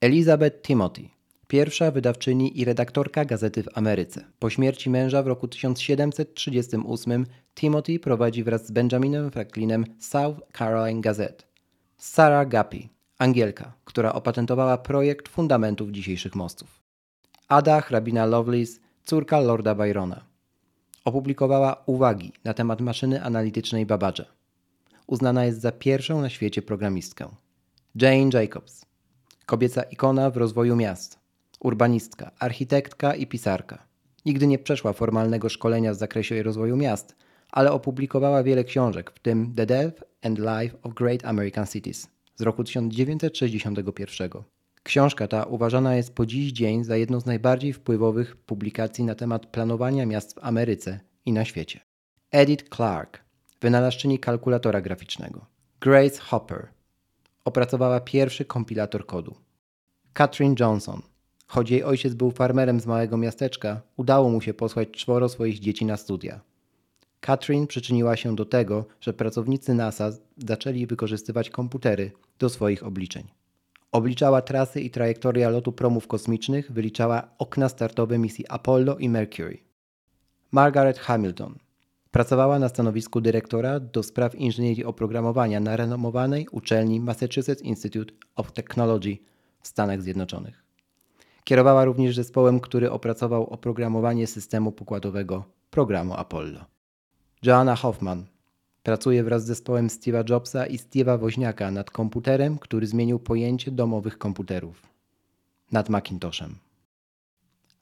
Elizabeth Timothy, pierwsza wydawczyni i redaktorka gazety w Ameryce. Po śmierci męża w roku 1738 Timothy prowadzi wraz z Benjaminem Franklinem South Carolina Gazette. Sarah Guppy, Angielka, która opatentowała projekt fundamentów dzisiejszych mostów. Ada hrabina Lovelace, córka Lorda Byrona. Opublikowała uwagi na temat maszyny analitycznej Babbage. Uznana jest za pierwszą na świecie programistkę. Jane Jacobs, kobieca ikona w rozwoju miast, urbanistka, architektka i pisarka. Nigdy nie przeszła formalnego szkolenia w zakresie rozwoju miast, ale opublikowała wiele książek, w tym The Death and Life of Great American Cities z roku 1961. Książka ta uważana jest po dziś dzień za jedną z najbardziej wpływowych publikacji na temat planowania miast w Ameryce i na świecie. Edith Clark, wynalazczyni kalkulatora graficznego. Grace Hopper, opracowała pierwszy kompilator kodu. Katrin Johnson, choć jej ojciec był farmerem z małego miasteczka, udało mu się posłać czworo swoich dzieci na studia. Katrin przyczyniła się do tego, że pracownicy NASA zaczęli wykorzystywać komputery do swoich obliczeń. Obliczała trasy i trajektoria lotu promów kosmicznych, wyliczała okna startowe misji Apollo i Mercury. Margaret Hamilton pracowała na stanowisku dyrektora do spraw inżynierii oprogramowania na renomowanej uczelni Massachusetts Institute of Technology w Stanach Zjednoczonych. Kierowała również zespołem, który opracował oprogramowanie systemu pokładowego programu Apollo. Joanna Hoffman pracuje wraz z zespołem Steve'a Jobsa i Steve'a Woźniaka nad komputerem, który zmienił pojęcie domowych komputerów. Nad Macintoshem.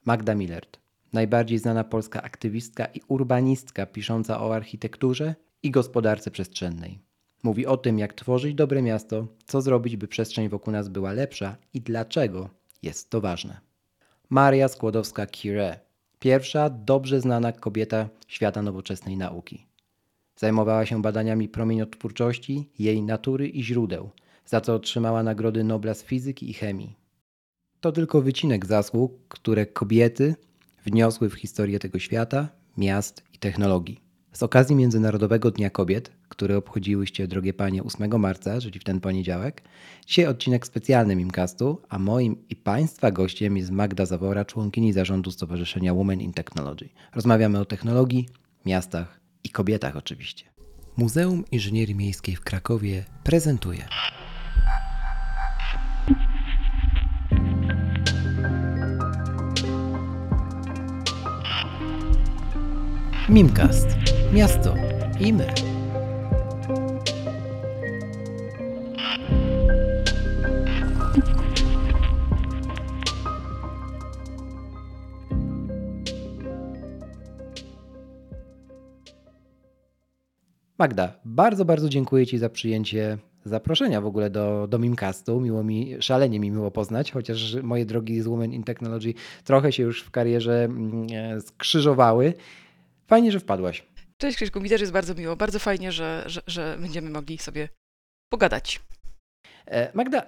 Magda Millert, najbardziej znana polska aktywistka i urbanistka pisząca o architekturze i gospodarce przestrzennej. Mówi o tym, jak tworzyć dobre miasto, co zrobić, by przestrzeń wokół nas była lepsza i dlaczego jest to ważne. Maria Skłodowska-Curie, pierwsza dobrze znana kobieta świata nowoczesnej nauki. Zajmowała się badaniami promieniotwórczości, jej natury i źródeł, za co otrzymała nagrody Nobla z fizyki i chemii. To tylko wycinek zasług, które kobiety wniosły w historię tego świata, miast i technologii. Z okazji Międzynarodowego Dnia Kobiet, który obchodziłyście, drogie panie, 8 marca, czyli w ten poniedziałek, dzisiaj odcinek specjalny Mimcastu, a moim i państwa gościem jest Magda Zawora, członkini zarządu Stowarzyszenia Women in Technology. Rozmawiamy o technologii, miastach i kobietach oczywiście. Muzeum Inżynierii Miejskiej w Krakowie prezentuje. Mimcast. Miasto i my. Magda, bardzo, bardzo dziękuję Ci za przyjęcie zaproszenia w ogóle do, do Mimcastu. Miło mi, szalenie mi miło poznać, chociaż moje drogi z Women in Technology trochę się już w karierze mm, e, skrzyżowały. Fajnie, że wpadłaś. Cześć Krzyśku, mi też jest bardzo miło. Bardzo fajnie, że, że, że będziemy mogli sobie pogadać. E, Magda,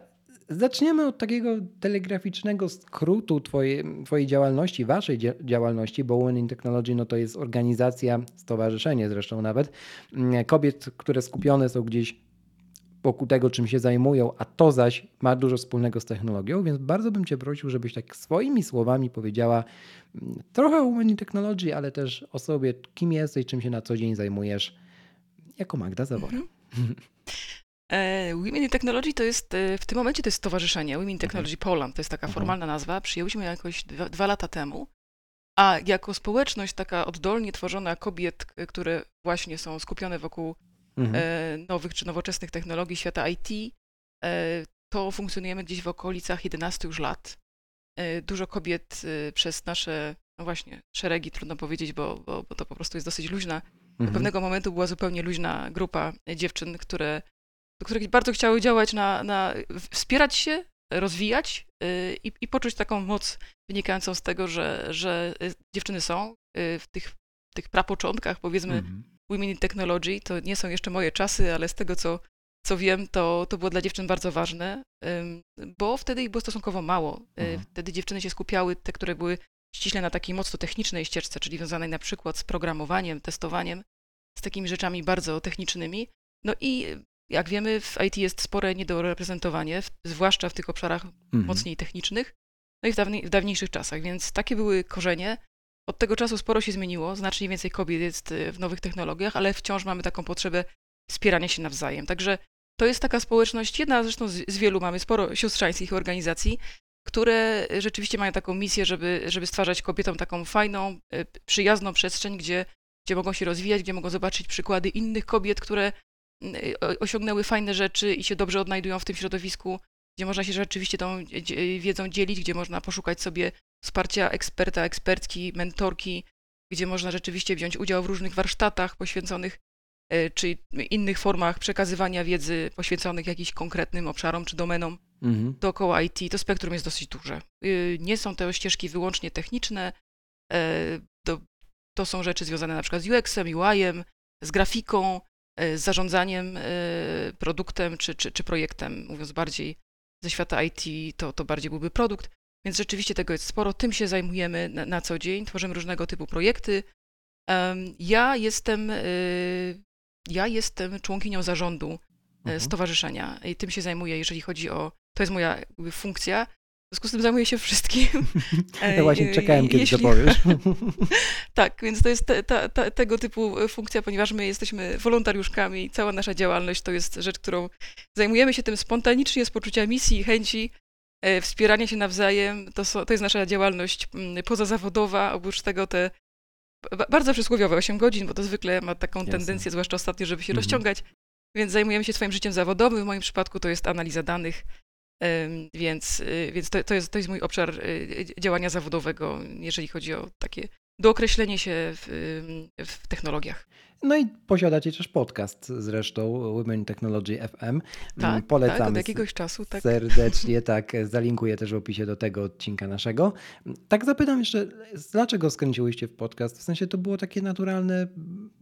zaczniemy od takiego telegraficznego skrótu twojej, twojej działalności, waszej działalności, bo Women in Technology no to jest organizacja, stowarzyszenie zresztą nawet, mm, kobiet, które skupione są gdzieś wokół tego, czym się zajmują, a to zaś ma dużo wspólnego z technologią, więc bardzo bym Cię prosił, żebyś tak swoimi słowami powiedziała mm, trochę o Women in Technology, ale też o sobie, kim jesteś, czym się na co dzień zajmujesz, jako Magda Zawora. Mhm. E, Women in Technology to jest, e, w tym momencie to jest stowarzyszenie, Women in. Technology mhm. Poland, to jest taka mhm. formalna nazwa, przyjęliśmy ją jakoś dwa, dwa lata temu, a jako społeczność taka oddolnie tworzona kobiet, które właśnie są skupione wokół mhm. E, nowych czy nowoczesnych technologii świata IT, e, to funkcjonujemy gdzieś w okolicach 11 już lat. E, dużo kobiet przez nasze, no właśnie, szeregi, trudno powiedzieć, bo, bo, bo to po prostu jest dosyć luźna. Mhm. Do pewnego momentu była zupełnie luźna grupa dziewczyn, które, które bardzo chciały działać na, na wspierać się, rozwijać i, i poczuć taką moc wynikającą z tego, że, że dziewczyny są w tych, tych prapoczątkach, powiedzmy, mhm. Women in Technology. To nie są jeszcze moje czasy, ale z tego, co, co wiem, to, to było dla dziewczyn bardzo ważne, bo wtedy ich było stosunkowo mało. E, mhm. Wtedy dziewczyny się skupiały, te, które były ściśle na takiej mocno technicznej ścieżce, czyli związanej na przykład z programowaniem, testowaniem, z takimi rzeczami bardzo technicznymi. No i jak wiemy, w IT jest spore niedoreprezentowanie, zwłaszcza w tych obszarach Mhm. mocniej technicznych, no i w, dawniej, w dawniejszych czasach, więc takie były korzenie. Od tego czasu sporo się zmieniło, znacznie więcej kobiet jest y, w nowych technologiach, ale wciąż mamy taką potrzebę wspierania się nawzajem. Także to jest taka społeczność, jedna zresztą z, z wielu, mamy sporo siostrzańskich organizacji, które rzeczywiście mają taką misję, żeby, żeby stwarzać kobietom taką fajną, y, przyjazną przestrzeń, gdzie, gdzie mogą się rozwijać, gdzie mogą zobaczyć przykłady innych kobiet, które y, o- osiągnęły fajne rzeczy i się dobrze odnajdują w tym środowisku, gdzie można się rzeczywiście tą wiedzą dzielić, gdzie można poszukać sobie wsparcia eksperta, ekspertki, mentorki, gdzie można rzeczywiście wziąć udział w różnych warsztatach poświęconych e, czy innych formach przekazywania wiedzy poświęconych jakimś konkretnym obszarom czy domenom Mhm. dookoła IT. To spektrum jest dosyć duże. Y, Nie są to ścieżki wyłącznie techniczne. e, To, to są rzeczy związane na przykład z UX-em, UI-em, z grafiką, e, z zarządzaniem produktem czy, czy, czy projektem, mówiąc bardziej ze świata IT, to, to bardziej byłby produkt. Więc rzeczywiście tego jest sporo. Tym się zajmujemy na, na co dzień. Tworzymy różnego typu projekty. Ja jestem, y, ja jestem członkinią zarządu e, Mhm. stowarzyszenia i tym się zajmuję, jeżeli chodzi o. To jest moja funkcja. W związku z tym zajmuję się wszystkim. Ja właśnie E, czekałem, kiedy jeśli- to powiesz. Tak, więc to jest te, ta, ta, tego typu funkcja, ponieważ my jesteśmy wolontariuszkami, cała nasza działalność to jest rzecz, którą zajmujemy się tym spontanicznie, z poczucia misji i chęci e, wspierania się nawzajem. To, są, to jest nasza działalność mm, pozazawodowa, oprócz tego te ba- bardzo przysłowiowe 8 godzin, bo to zwykle ma taką Jasne. tendencję, zwłaszcza ostatnio, żeby się Mhm. rozciągać. Więc zajmujemy się swoim życiem zawodowym. W moim przypadku to jest analiza danych, więc, y, więc to, to, jest, to jest mój obszar y, działania zawodowego, jeżeli chodzi o takie dookreślenie się w, ym, w technologiach. No i posiadacie też podcast zresztą, Women Technology FM. Mm, Tak, Polecamy tak, od jakiegoś czasu, tak. serdecznie, tak. Zalinkuję też w opisie do tego odcinka naszego. Tak zapytam jeszcze, dlaczego skręciłyście w podcast? W sensie to było takie naturalne,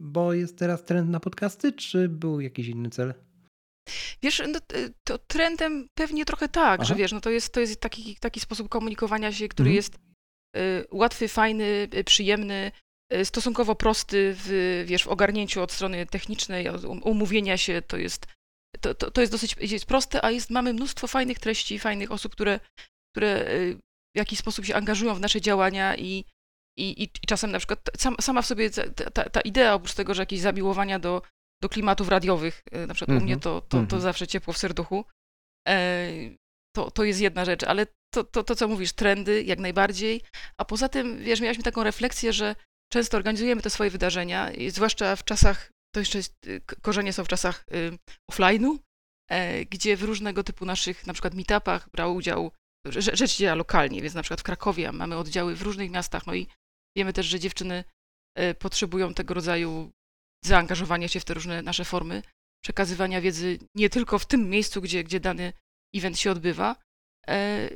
bo jest teraz trend na podcasty, czy był jakiś inny cel? Wiesz, no, to trendem pewnie trochę tak, że Aha. wiesz, no to jest, to jest taki, taki sposób komunikowania się, który Mhm. jest y, łatwy, fajny, y, przyjemny, stosunkowo prosty w, wiesz, w ogarnięciu od strony technicznej, od um- umówienia się, to jest, to, to, to jest dosyć jest proste, a jest, mamy mnóstwo fajnych treści, fajnych osób, które, które y, w jakiś sposób się angażują w nasze działania i, i, i czasem na przykład sam, sama w sobie ta, ta, ta idea, oprócz tego, że jakieś zamiłowania do, do klimatów radiowych, y, na przykład u Mhm, mnie to, to, to mhm. zawsze ciepło w serduchu, e, to, to jest jedna rzecz, ale to, to, to, co mówisz, trendy jak najbardziej, a poza tym, wiesz, miałyśmy taką refleksję, że często organizujemy te swoje wydarzenia, zwłaszcza w czasach, to jeszcze jest, korzenie są w czasach y, offline'u, e, gdzie w różnego typu naszych, na przykład meetupach brał udział, rze- rzecz działa lokalnie, więc na przykład w Krakowie mamy oddziały w różnych miastach, no i wiemy też, że dziewczyny e, potrzebują tego rodzaju zaangażowania się w te różne nasze formy, przekazywania wiedzy nie tylko w tym miejscu, gdzie, gdzie dany event się odbywa,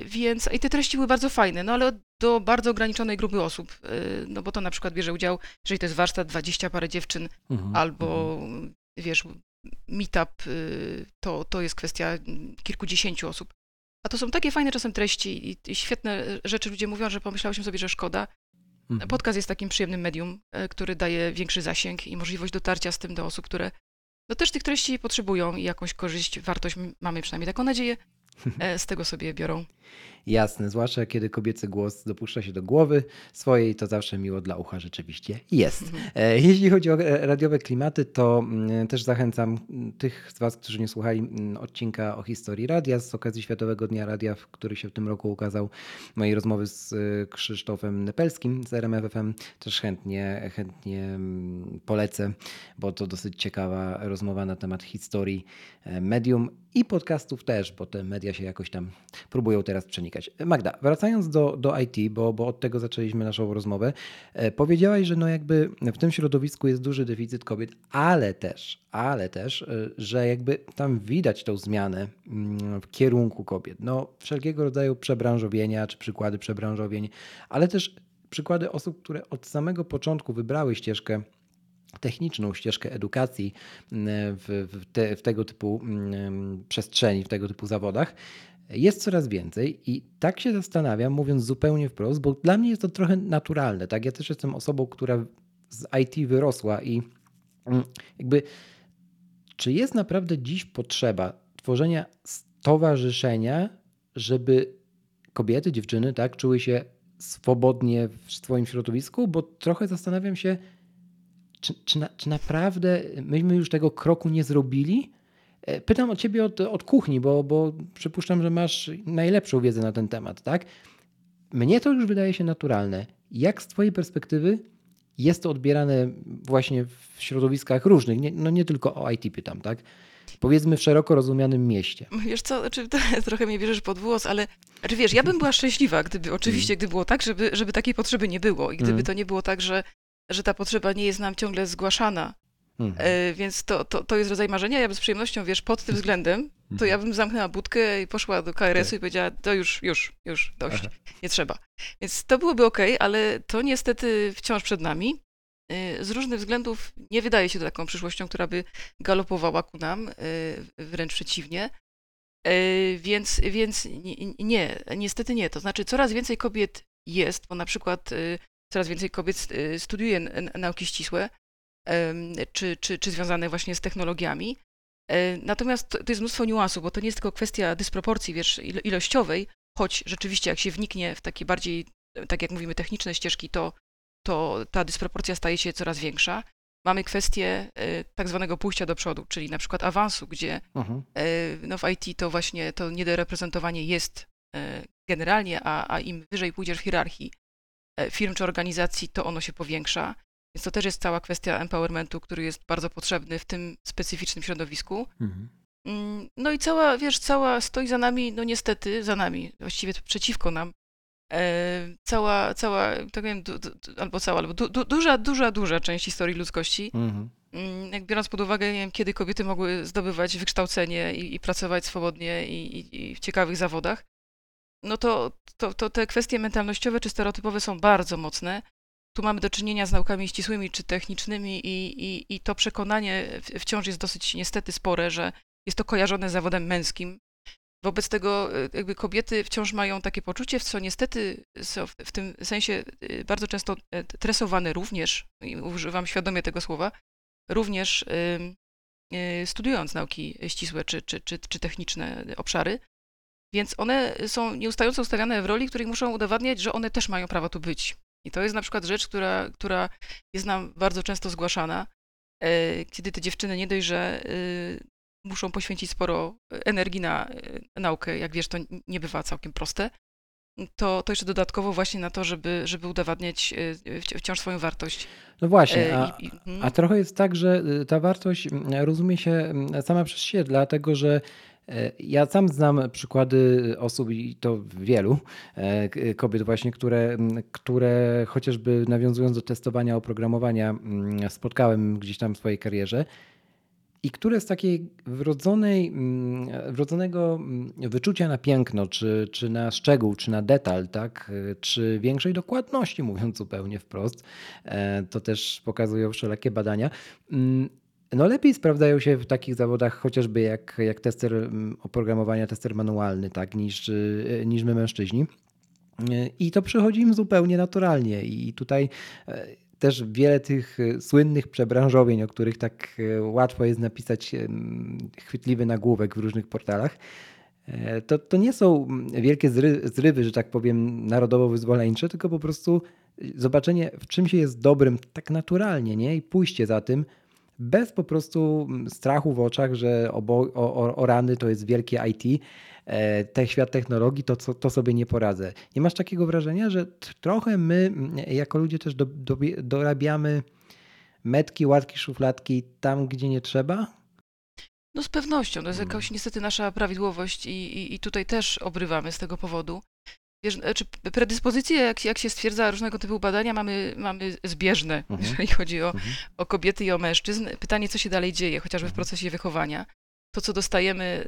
Więc i te treści były bardzo fajne, no ale do bardzo ograniczonej grupy osób, e, no bo to na przykład bierze udział, jeżeli to jest warsztat, 20 parę dziewczyn, Mhm, albo wiesz, meetup, y, to, to jest kwestia kilkudziesięciu osób. A to są takie fajne czasem treści i, i świetne rzeczy. Ludzie mówią, że pomyślałyśmy sobie, że szkoda. mhm. Podcast jest takim przyjemnym medium, e, który daje większy zasięg i możliwość dotarcia z tym do osób, które no też tych treści potrzebują i jakąś korzyść, wartość, mamy przynajmniej taką nadzieję, e, z tego sobie biorą. Jasne, zwłaszcza kiedy kobiecy głos dopuszcza się do głowy swojej, to zawsze miło dla ucha rzeczywiście jest. Mhm. E, Jeśli chodzi o e, radiowe klimaty, to mm, też zachęcam mm, tych z Was, którzy nie słuchali mm, odcinka o historii radia z okazji Światowego Dnia Radia, w który się w tym roku ukazał mojej rozmowy z e, Krzysztofem Nepelskim z RMFFM. Też chętnie, chętnie polecę, bo to dosyć ciekawa rozmowa na temat historii medium i podcastów też, bo te media się jakoś tam próbują teraz przenikać. Magda, wracając do, do IT, bo, bo od tego zaczęliśmy naszą rozmowę, e, powiedziałaś, że no jakby w tym środowisku jest duży deficyt kobiet, ale też, ale też, e, że jakby tam widać tą zmianę mm, w kierunku kobiet. No wszelkiego rodzaju przebranżowienia, czy przykłady przebranżowień, ale też przykłady osób, które od samego początku wybrały ścieżkę techniczną ścieżkę edukacji mm, w, w, te, w tego typu mm, przestrzeni, w tego typu zawodach, jest coraz więcej i tak się zastanawiam, mówiąc zupełnie wprost, bo dla mnie jest to trochę naturalne. Tak? Ja też jestem osobą, która z IT wyrosła i jakby czy jest naprawdę dziś potrzeba tworzenia stowarzyszenia, żeby kobiety, dziewczyny, tak, czuły się swobodnie w swoim środowisku? Bo trochę zastanawiam się, czy, czy, na, czy naprawdę myśmy już tego kroku nie zrobili? E, pytam o ciebie od, od kuchni, bo, bo przypuszczam, że masz najlepszą wiedzę na ten temat, tak? Mnie to już wydaje się naturalne. Jak z twojej perspektywy jest to odbierane właśnie w środowiskach różnych, nie, no nie tylko o IT pytam, tak? Powiedzmy w szeroko rozumianym mieście. Wiesz co, znaczy, trochę mnie bierzesz pod włos, ale znaczy, wiesz, ja bym była szczęśliwa, gdyby oczywiście, gdyby było tak, żeby, żeby takiej potrzeby nie było i gdyby mm. to nie było tak, że, że ta potrzeba nie jest nam ciągle zgłaszana. Mm. E, więc to, to, to jest rodzaj marzenia. Ja bym z przyjemnością, wiesz, pod tym względem, to ja bym zamknęła budkę i poszła do KRS-u tak. i powiedziała, to już, już, już, dość, Aha. nie trzeba. Więc to byłoby ok, ale to niestety wciąż przed nami. Y, z różnych względów nie wydaje się to taką przyszłością, która by galopowała ku nam, y, wręcz przeciwnie. Więc, więc nie, niestety nie. To znaczy, coraz więcej kobiet jest, bo na przykład coraz więcej kobiet studiuje nauki ścisłe, czy, czy, czy związane właśnie z technologiami. Natomiast to jest mnóstwo niuansów, bo to nie jest tylko kwestia dysproporcji wiesz, ilościowej, choć rzeczywiście jak się wniknie w takie bardziej, tak jak mówimy, techniczne ścieżki, to to ta dysproporcja staje się coraz większa. Mamy kwestię y, tak zwanego pójścia do przodu, czyli na przykład awansu, gdzie mhm. y, no w IT to właśnie to niedoreprezentowanie jest generalnie, a, a im wyżej pójdziesz w hierarchii firm czy organizacji, to ono się powiększa. Więc to też jest cała kwestia empowermentu, który jest bardzo potrzebny w tym specyficznym środowisku. Mhm. Mm, no i cała, wiesz, cała stoi za nami, no niestety za nami, właściwie przeciwko nam, E, cała, cała, tak wiem, du, du, albo cała, albo du, duża, duża, duża część historii ludzkości. Mhm. Mm, jak biorąc pod uwagę, nie wiem, kiedy kobiety mogły zdobywać wykształcenie i, i pracować swobodnie i, i, i, w ciekawych zawodach, no to, to, to te kwestie mentalnościowe czy stereotypowe są bardzo mocne. Tu mamy do czynienia z naukami ścisłymi czy technicznymi i, i, i to przekonanie wciąż jest dosyć niestety spore, że jest to kojarzone z zawodem męskim, Wobec tego y, jakby kobiety wciąż mają takie poczucie, w co niestety są w tym sensie y, bardzo często e, tresowane również, używam świadomie tego słowa, również studiując nauki ścisłe czy, czy, czy, czy techniczne obszary. Więc one są nieustająco ustawiane w roli, której muszą udowadniać, że one też mają prawo tu być. I to jest na przykład rzecz, która, która jest nam bardzo często zgłaszana, e, kiedy te dziewczyny nie dość, że muszą poświęcić sporo e, energii na e, naukę. Jak wiesz, to nie bywa całkiem proste. To, to jeszcze dodatkowo właśnie na to, żeby, żeby udowadniać e, wciąż swoją wartość. No właśnie, a, mhm. a trochę jest tak, że ta wartość rozumie się sama przez siebie, dlatego że ja sam znam przykłady osób i to wielu kobiet właśnie, które, które chociażby nawiązując do testowania oprogramowania spotkałem gdzieś tam w swojej karierze i które z takiej wrodzonej, wrodzonego wyczucia na piękno, czy, czy na szczegół, czy na detal, tak, czy większej dokładności, mówiąc zupełnie wprost, e, to też pokazują wszelakie badania, no lepiej sprawdzają się w takich zawodach chociażby jak, jak tester oprogramowania, tester manualny, tak, niż, e, niż my mężczyźni. E, I to przychodzi im zupełnie naturalnie. I tutaj też wiele tych e, słynnych przebranżowień, o których tak e, łatwo jest napisać chwytliwy nagłówek w różnych portalach, e, to, to nie są wielkie zrywy, że tak powiem, narodowo-wyzwoleńcze, tylko po prostu zobaczenie, w czym się jest dobrym tak naturalnie, nie? I pójście za tym, bez po prostu strachu w oczach, że o, o, o rany to jest wielkie IT, E, ten świat technologii, to, to sobie nie poradzę. Nie masz takiego wrażenia, że trochę my jako ludzie też do, do, dorabiamy metki, łatki, szufladki tam, gdzie nie trzeba? No z pewnością, to jest jakaś niestety nasza prawidłowość i, i, i tutaj też obrywamy z tego powodu. Wiesz, czy predyspozycje, jak, jak się stwierdza różnego typu badania, mamy, mamy zbieżne, mhm. jeżeli chodzi o, mhm. o kobiety i o mężczyzn. Pytanie, co się dalej dzieje, chociażby w mhm. procesie wychowania. To, co dostajemy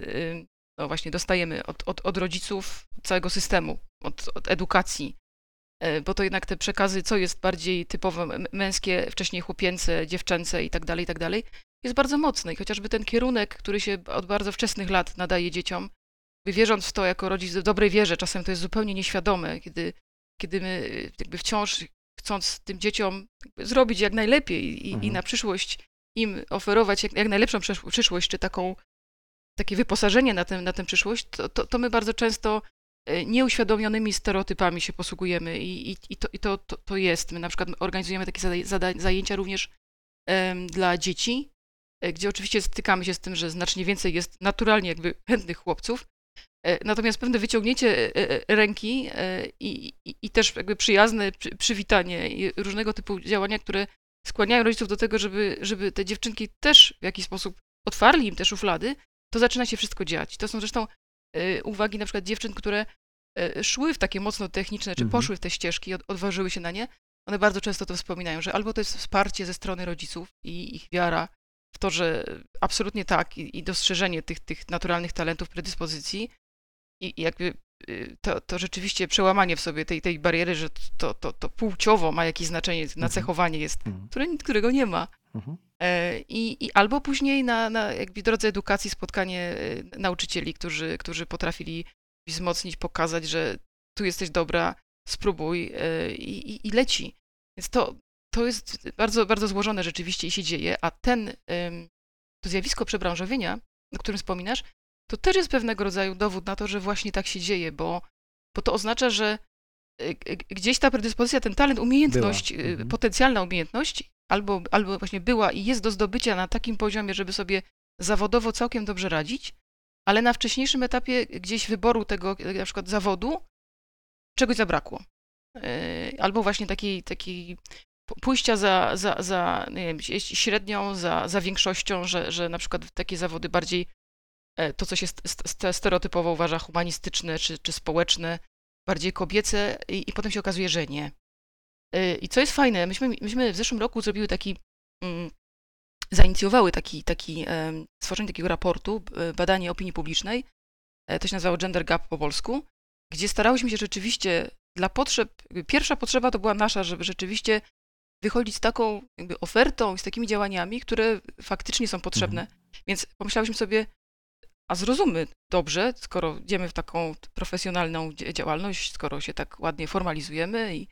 no właśnie dostajemy od, od, od rodziców całego systemu, od, od edukacji, e, bo to jednak te przekazy, co jest bardziej typowo męskie, wcześniej chłopięce, dziewczęce i tak dalej, i tak dalej, jest bardzo mocny. I chociażby ten kierunek, który się od bardzo wczesnych lat nadaje dzieciom, wierząc w to jako rodzic w dobrej wierze, czasem to jest zupełnie nieświadome, kiedy, kiedy my jakby wciąż chcąc tym dzieciom zrobić jak najlepiej i, mhm. i na przyszłość im oferować jak, jak najlepszą przysz- przyszłość, czy taką, takie wyposażenie na tę na tę przyszłość, to, to, to my bardzo często e, nieuświadomionymi stereotypami się posługujemy i, i, i, to, i to, to, to jest. My na przykład organizujemy takie zada- zada- zajęcia również em, dla dzieci, e, gdzie oczywiście stykamy się z tym, że znacznie więcej jest naturalnie jakby chętnych chłopców, natomiast pewne wyciągnięcie e, e, ręki e, i, i, i też jakby przyjazne przy, przywitanie i różnego typu działania, które skłaniają rodziców do tego, żeby, żeby te dziewczynki też w jakiś sposób otwarli im te szuflady, to zaczyna się wszystko dziać. To są zresztą e, uwagi na przykład dziewczyn, które e, szły w takie mocno techniczne, czy Mhm. poszły w te ścieżki, od, odważyły się na nie, one bardzo często to wspominają, że albo to jest wsparcie ze strony rodziców i ich wiara w to, że absolutnie tak i, i dostrzeżenie tych, tych naturalnych talentów, predyspozycji i, jakby y, to, to rzeczywiście przełamanie w sobie tej, tej bariery, że to, to, to płciowo ma jakieś znaczenie, nacechowanie jest, Mhm. które, którego nie ma. Mhm. E, I, i albo później na, na jakby drodze edukacji spotkanie e, nauczycieli, którzy, którzy potrafili wzmocnić, pokazać, że tu jesteś dobra, spróbuj e, i, i, i leci. Więc to, to jest bardzo, bardzo złożone rzeczywiście i się dzieje, a ten, to zjawisko przebranżowienia, o którym wspominasz, to też jest pewnego rodzaju dowód na to, że właśnie tak się dzieje, bo, bo to oznacza, że e, gdzieś ta predyspozycja, ten talent, umiejętność, e, Mhm. potencjalna umiejętność, albo, albo właśnie była i jest do zdobycia na takim poziomie, żeby sobie zawodowo całkiem dobrze radzić, ale na wcześniejszym etapie gdzieś wyboru tego e, na przykład zawodu czegoś zabrakło. Albo właśnie takiej, takiej pójścia za, za, za nie wiem, średnią, za, za większością, że, że na przykład takie zawody bardziej to, co się st- st- stereotypowo uważa humanistyczne czy, czy społeczne, bardziej kobiece i, i potem się okazuje, że nie. E, I co jest fajne, myśmy, myśmy w zeszłym roku zrobiły taki, mm, zainicjowały taki, taki em, stworzenie takiego raportu, badanie opinii publicznej, e, to się nazywało Gender Gap po polsku, gdzie starałyśmy się rzeczywiście dla potrzeb, pierwsza potrzeba to była nasza, żeby rzeczywiście wychodzić z taką ofertą, z takimi działaniami, które faktycznie są potrzebne. Więc pomyślałyśmy sobie, a zrozummy dobrze, skoro idziemy w taką profesjonalną działalność, skoro się tak ładnie formalizujemy i,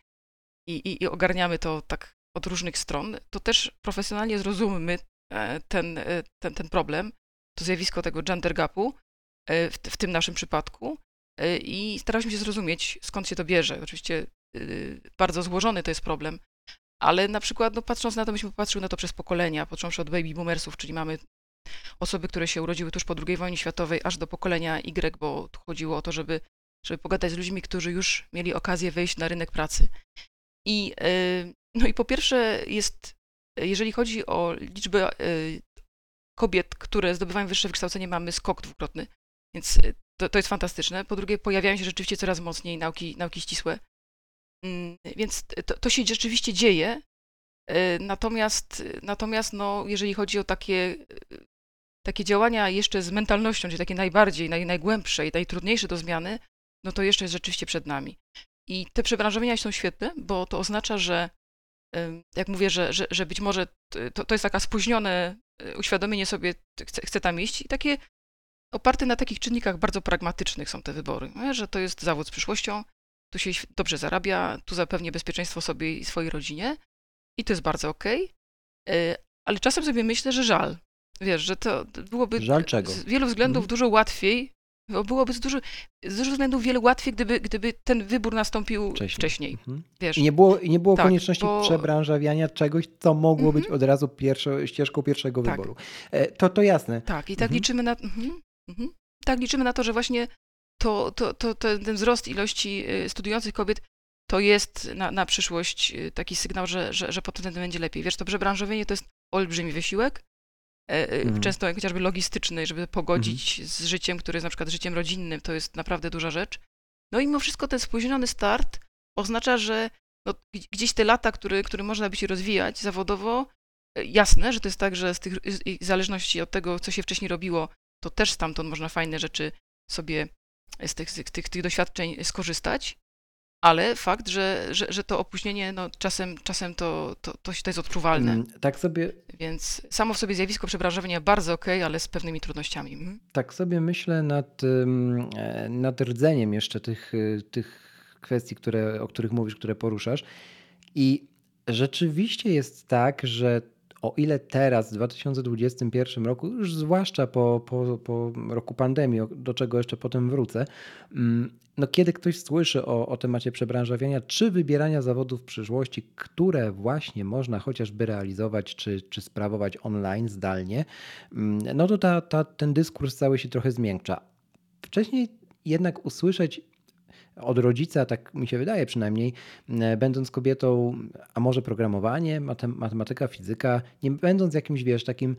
i, i- ogarniamy to tak od różnych stron, to też profesjonalnie zrozummy e, ten, e, ten, ten problem, to zjawisko tego gender gapu e, w, w tym naszym przypadku i starałyśmy się zrozumieć, skąd się to bierze. Oczywiście bardzo złożony to jest problem, ale na przykład, no, patrząc na to, myśmy popatrzyły na to przez pokolenia, począwszy od baby boomersów, czyli mamy osoby, które się urodziły tuż po II wojnie światowej, aż do pokolenia Y, bo tu chodziło o to, żeby, żeby pogadać z ludźmi, którzy już mieli okazję wejść na rynek pracy. I, y, no i po pierwsze jest, jeżeli chodzi o liczbę y, kobiet, które zdobywają wyższe wykształcenie, mamy skok dwukrotny, więc y, to, to jest fantastyczne. Po drugie, pojawiają się rzeczywiście coraz mocniej nauki, nauki ścisłe. Mm, Więc to, to się rzeczywiście dzieje. Natomiast, natomiast no, jeżeli chodzi o takie, takie działania jeszcze z mentalnością, czyli takie najbardziej, naj, najgłębsze i najtrudniejsze do zmiany, no to jeszcze jest rzeczywiście przed nami. I te przebranżowienia są świetne, bo to oznacza, że jak mówię, że, że, że być może to, to jest taka spóźnione y, uświadomienie sobie, chcę, chcę tam iść i takie oparte na takich czynnikach bardzo pragmatycznych są te wybory, że to jest zawód z przyszłością, tu się dobrze zarabia, tu zapewnię bezpieczeństwo sobie i swojej rodzinie i to jest bardzo okej, y, ale czasem sobie myślę, że żal, wiesz, że to byłoby Żal czego? z wielu względów Mhm. dużo łatwiej, bo byłoby z dużo, z dużo względów wiele łatwiej, gdyby, gdyby ten wybór nastąpił Wcześniej. wcześniej. Mhm. Wiesz, I nie było, nie było Tak, konieczności bo- przebranżawiania czegoś, co mogło być Mhm. od razu pierwszą, ścieżką pierwszego Tak. wyboru. E, To, to jasne. Tak, i tak Mhm. liczymy na. Mhm, mhm. Tak liczymy na to, że właśnie to, to, to, to, ten wzrost ilości y, studiujących kobiet to jest na, na przyszłość y, taki sygnał, że, że, że potem będzie lepiej. Wiesz, to przebranżowienie to jest olbrzymi wysiłek, Mhm. często jak chociażby logistyczny, żeby pogodzić z życiem, które jest na przykład życiem rodzinnym, to jest naprawdę duża rzecz. No i mimo wszystko ten spóźniony start oznacza, że no, gdzieś te lata, które, które można by się rozwijać zawodowo, e, jasne, że to jest tak, że z tych w zależności od tego, co się wcześniej robiło, to też stamtąd można fajne rzeczy sobie z tych, z tych, tych doświadczeń skorzystać, ale fakt, że, że, że to opóźnienie, no czasem, czasem to, to, to, to jest odczuwalne, Mm, Tak sobie, więc samo w sobie zjawisko przebranżowienia bardzo okej, ale z pewnymi trudnościami. Mhm. tak sobie myślę nad, e, nad rdzeniem jeszcze tych, y, tych kwestii, które, o których mówisz, które poruszasz. I rzeczywiście jest tak, że o ile teraz w 2021 roku, już zwłaszcza po, po, po roku pandemii, do czego jeszcze potem wrócę, mm, no kiedy ktoś słyszy o, o temacie przebranżawiania czy wybierania zawodów w przyszłości, które właśnie można chociażby realizować czy, czy sprawować online, zdalnie, mm, no to ta, ta, ten dyskurs cały się trochę zmiękcza. Wcześniej jednak usłyszeć od rodzica, tak mi się wydaje przynajmniej, e, będąc kobietą, a może programowanie, matematyka, fizyka, nie będąc jakimś, wiesz, takim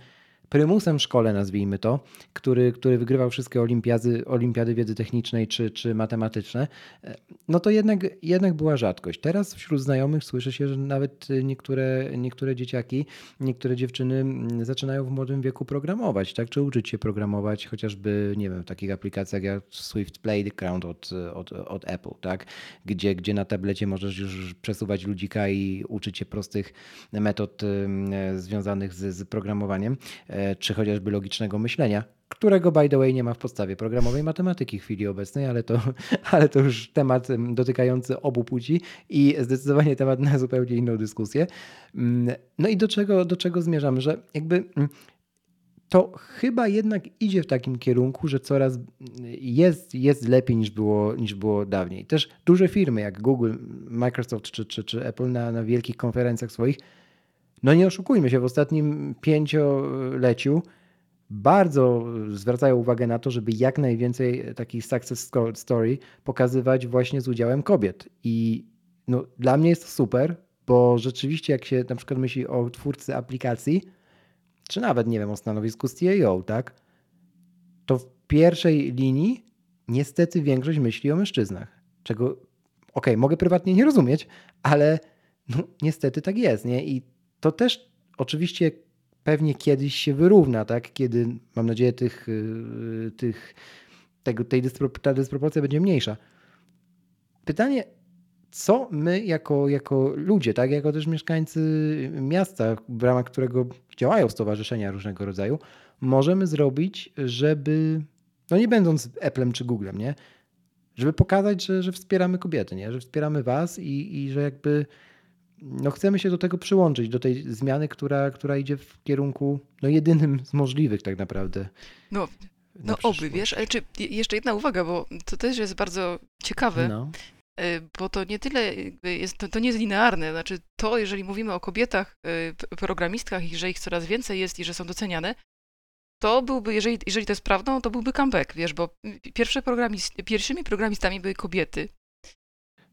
prymusem w szkole, nazwijmy to, który, który wygrywał wszystkie olimpiady, olimpiady wiedzy technicznej czy, czy matematyczne, no to jednak, jednak była rzadkość. Teraz wśród znajomych słyszy się, że nawet niektóre, niektóre dzieciaki, niektóre dziewczyny zaczynają w młodym wieku programować, tak? Czy uczyć się programować, chociażby, nie wiem, w takich aplikacjach jak Swift Playground od, od, od Apple, tak? Gdzie, gdzie na tablecie możesz już przesuwać ludzika i uczyć się prostych metod związanych z, z programowaniem. E, czy chociażby logicznego myślenia, którego by the way nie ma w podstawie programowej matematyki w chwili obecnej, ale to, ale to już temat dotykający obu płci i zdecydowanie temat na zupełnie inną dyskusję. Mm, no i do czego, do czego zmierzamy, że jakby mm, to chyba jednak idzie w takim kierunku, że coraz jest, jest lepiej niż było, niż było dawniej. Też duże firmy jak Google, Microsoft czy, czy, czy Apple na, na wielkich konferencjach swoich no nie oszukujmy się, w ostatnim pięcioleciu bardzo zwracają uwagę na to, żeby jak najwięcej takich success story pokazywać właśnie z udziałem kobiet. I no, dla mnie jest to super, bo rzeczywiście jak się na przykład myśli o twórcy aplikacji, czy nawet, nie wiem, o stanowisku CEO, tak, to w pierwszej linii niestety większość myśli o mężczyznach. Czego, okej, okay, mogę prywatnie nie rozumieć, ale no, niestety tak jest, nie? I to też oczywiście pewnie kiedyś się wyrówna, tak? Kiedy, mam nadzieję, tych, y, tych, tego, tej dyspro, ta dysproporcja będzie mniejsza. Pytanie, co my jako, jako ludzie, tak? Jako też mieszkańcy miasta, w ramach którego działają stowarzyszenia różnego rodzaju, możemy zrobić, żeby, no nie będąc Applem czy Googlem, nie? Żeby pokazać, że, że wspieramy kobiety, nie? Że wspieramy was i, i że jakby no chcemy się do tego przyłączyć, do tej zmiany, która, która idzie w kierunku no jedynym z możliwych tak naprawdę. No, no oby, wiesz, ale czy jeszcze jedna uwaga, bo to też jest bardzo ciekawe, no. Y, bo to nie tyle jest, to, to nie jest linearne, znaczy to, jeżeli mówimy o kobietach, y, programistkach i że ich coraz więcej jest i że są doceniane, to byłby, jeżeli, jeżeli to jest prawdą, to byłby comeback, wiesz, bo pierwsze programist, pierwszymi programistami były kobiety,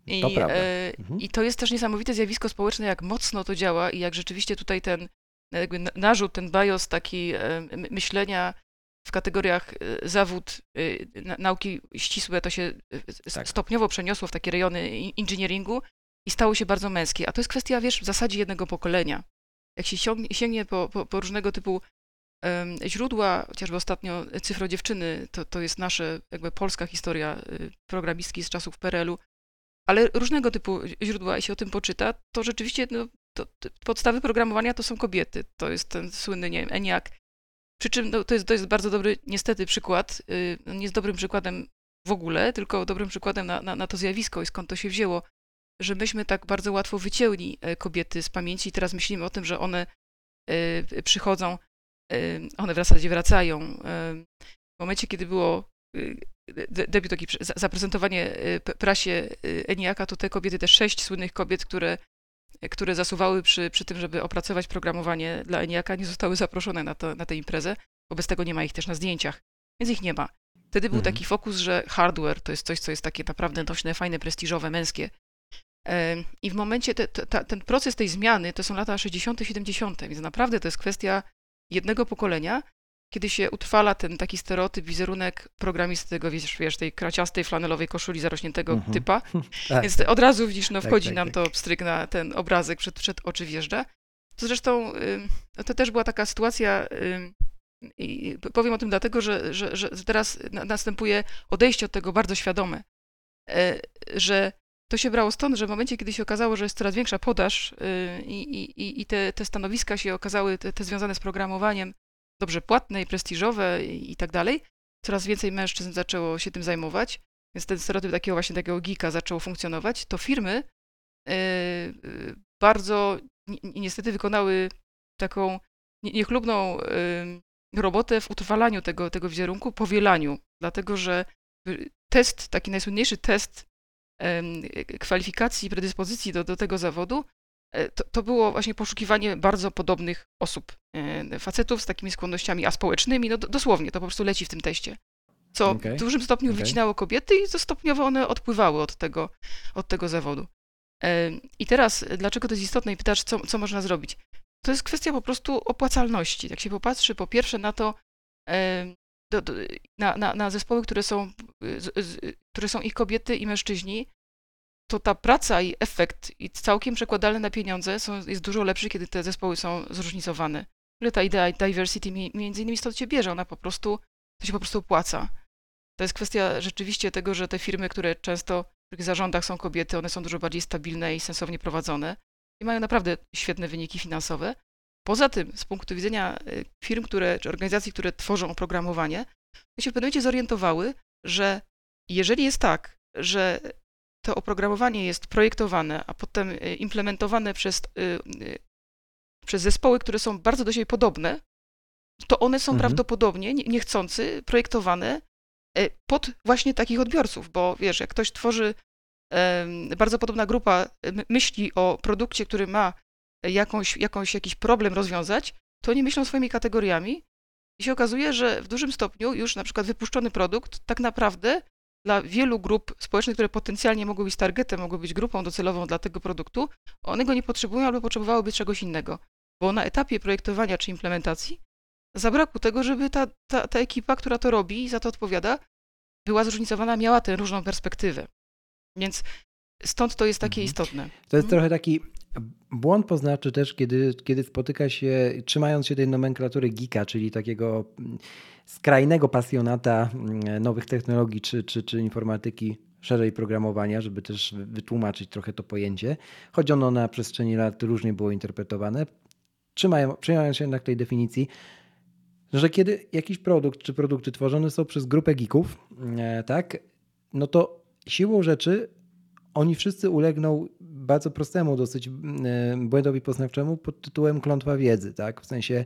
i, to prawda. E, mhm. I to jest też niesamowite zjawisko społeczne, jak mocno to działa i jak rzeczywiście tutaj ten jakby narzut, ten bios taki e, myślenia w kategoriach e, zawód, nauki ścisłe, to się tak. stopniowo przeniosło w takie rejony inżynieringu i stało się bardzo męskie. A to jest kwestia, wiesz, w zasadzie jednego pokolenia. Jak się sięgnie po, po, po różnego typu źródła, chociażby ostatnio Cyfro Dziewczyny, to, to jest nasza jakby polska historia programistki z czasów PRL-u, ale różnego typu źródła, jeśli o tym poczyta, to rzeczywiście no, to, podstawy programowania to są kobiety. To jest ten słynny, nie wiem, ENIAC. Przy czym no, to, jest, to jest bardzo dobry, niestety, przykład. Yy, nie jest dobrym przykładem w ogóle, tylko dobrym przykładem na, na, na to zjawisko i skąd to się wzięło, że myśmy tak bardzo łatwo wycięli e, kobiety z pamięci i teraz myślimy o tym, że one y, przychodzą, y, one w zasadzie wracają. Y, w momencie, kiedy było debiut taki, zaprezentowanie y, prasie y, Eniaka, to te kobiety, te sześć słynnych kobiet, które, które zasuwały przy, przy tym, żeby opracować programowanie dla Eniaka, nie zostały zaproszone na, to, na tę imprezę. Wobec tego nie ma ich też na zdjęciach, więc ich nie ma. Wtedy był mhm. taki fokus, że hardware to jest coś, co jest takie naprawdę nośne, fajne, prestiżowe, męskie. I w momencie, te, te, ten proces tej zmiany to są lata 60., 70., więc naprawdę to jest kwestia jednego pokolenia, kiedy się utrwala ten taki stereotyp, wizerunek programisty tego, wiesz, wiesz tej kraciastej flanelowej koszuli zarośniętego uh-huh. typa. tak. Więc od razu widzisz, no tak, wchodzi tak, nam tak, to pstryk na ten obrazek, przed, przed oczy wjeżdża. To zresztą to też była taka sytuacja, i powiem o tym dlatego, że, że, że teraz następuje odejście od tego bardzo świadome, e, że to się brało stąd, że w momencie, kiedy się okazało, że jest coraz większa podaż y, i, i, i te, te stanowiska się okazały, te, te związane z programowaniem, dobrze płatne i prestiżowe i, i tak dalej, coraz więcej mężczyzn zaczęło się tym zajmować, więc ten stereotyp takiego właśnie takiego geeka zaczął funkcjonować, to firmy yy, bardzo ni niestety wykonały taką nie- niechlubną ym, robotę w utrwalaniu tego, tego wizerunku, powielaniu, dlatego że test, taki najsłynniejszy test kwalifikacji i predyspozycji do, do tego zawodu, to, to było właśnie poszukiwanie bardzo podobnych osób, e, facetów z takimi skłonnościami aspołecznymi, no do- dosłownie, to po prostu leci w tym teście. Co Okej, w dużym stopniu okej. wycinało kobiety i to stopniowo one odpływały od tego, od tego zawodu. E, I teraz, e, dlaczego to jest istotne i pytasz, co, co można zrobić? To jest kwestia po prostu opłacalności. Jak się popatrzy po pierwsze na to, e, do, do, na, na, na zespoły, które są, z, z, które są ich kobiety i mężczyźni, to ta praca i efekt i całkiem przekładalne na pieniądze są, jest dużo lepszy, kiedy te zespoły są zróżnicowane. Ale ta idea diversity mi- między innymi stąd się bierze, ona po prostu, to się po prostu opłaca. To jest kwestia rzeczywiście tego, że te firmy, które często, w których zarządach są kobiety, one są dużo bardziej stabilne i sensownie prowadzone i mają naprawdę świetne wyniki finansowe. Poza tym, z punktu widzenia y, firm, które, czy organizacji, które tworzą oprogramowanie, to się w pewnym momencie zorientowały, że jeżeli jest tak, że to oprogramowanie jest projektowane, a potem y, implementowane przez, y, y, przez zespoły, które są bardzo do siebie podobne, to one są Mhm. prawdopodobnie nie- niechcący projektowane e, pod właśnie takich odbiorców, bo wiesz, jak ktoś tworzy, bardzo podobna grupa myśli o produkcie, który ma jakąś, jakąś, jakiś problem rozwiązać, to oni myślą swoimi kategoriami i się okazuje, że w dużym stopniu już na przykład wypuszczony produkt tak naprawdę dla wielu grup społecznych, które potencjalnie mogły być targetem, mogły być grupą docelową dla tego produktu, one go nie potrzebują albo potrzebowałyby czegoś innego. Bo na etapie projektowania czy implementacji zabrakło tego, żeby ta, ta, ta ekipa, która to robi i za to odpowiada, była zróżnicowana, miała tę różną perspektywę. Więc stąd to jest takie Mhm. istotne. To jest Mhm. trochę taki błąd poznawczy też, kiedy, kiedy spotyka się, trzymając się tej nomenklatury geeka, czyli takiego skrajnego pasjonata mm, nowych technologii czy, czy, czy informatyki, szerzej programowania, żeby też wy- wytłumaczyć trochę to pojęcie, choć ono na przestrzeni lat różnie było interpretowane. Trzymają, trzymając się jednak tej definicji, że kiedy jakiś produkt czy produkty tworzone są przez grupę geeków, e, tak, no to siłą rzeczy oni wszyscy ulegną bardzo prostemu dosyć e, błędowi poznawczemu pod tytułem klątwa wiedzy, tak? W sensie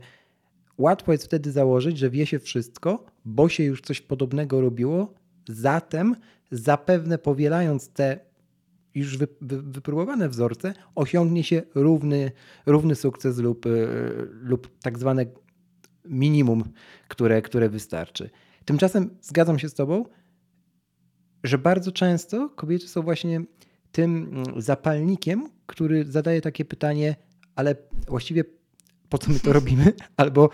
łatwo jest wtedy założyć, że wie się wszystko, bo się już coś podobnego robiło, zatem zapewne powielając te już wy, wy, wypróbowane wzorce, osiągnie się równy, równy sukces lub, e, lub tak zwane minimum, które, które wystarczy. Tymczasem zgadzam się z Tobą, że bardzo często kobiety są właśnie tym mm, zapalnikiem, który zadaje takie pytanie, ale właściwie po co my to robimy? Albo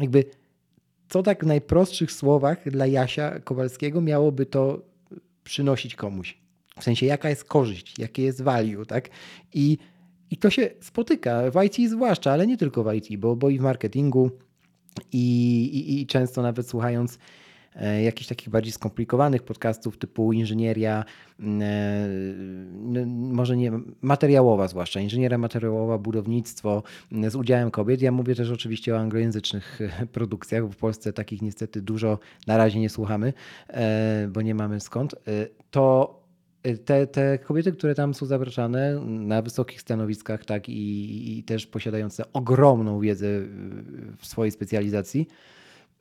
jakby co tak w najprostszych słowach dla Jasia Kowalskiego miałoby to przynosić komuś? W sensie, jaka jest korzyść, jakie jest value, tak? I, i to się spotyka w IT zwłaszcza, ale nie tylko w IT, bo, bo i w marketingu, i, i, i często nawet słuchając jakichś takich bardziej skomplikowanych podcastów typu inżynieria, mm, e, może nie materiałowa zwłaszcza, inżynieria materiałowa, budownictwo mm, z udziałem kobiet. Ja mówię też oczywiście o anglojęzycznych e, produkcjach, bo w Polsce takich niestety dużo na razie nie słuchamy, e, bo nie mamy skąd. E, To te, te kobiety, które tam są zapraszane na wysokich stanowiskach, tak, i, i też posiadające ogromną wiedzę w swojej specjalizacji,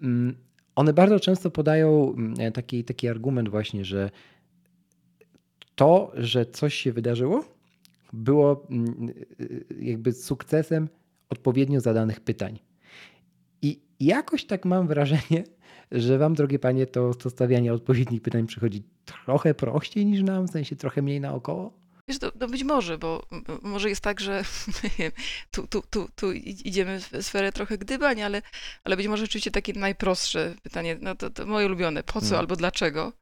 mm, one bardzo często podają mm, taki, taki argument właśnie, że to, że coś się wydarzyło, było mm, jakby sukcesem odpowiednio zadanych pytań. I jakoś tak mam wrażenie, że wam, drogie panie, to, to stawianie odpowiednich pytań przychodzi trochę prościej niż nam, w sensie trochę mniej naokoło? Wiesz, to, to być może, bo może jest tak, że wiem, tu, tu, tu, tu idziemy w sferę trochę gdybań, ale, ale być może rzeczywiście takie najprostsze pytanie, no to, to moje ulubione, po co Mm. albo dlaczego,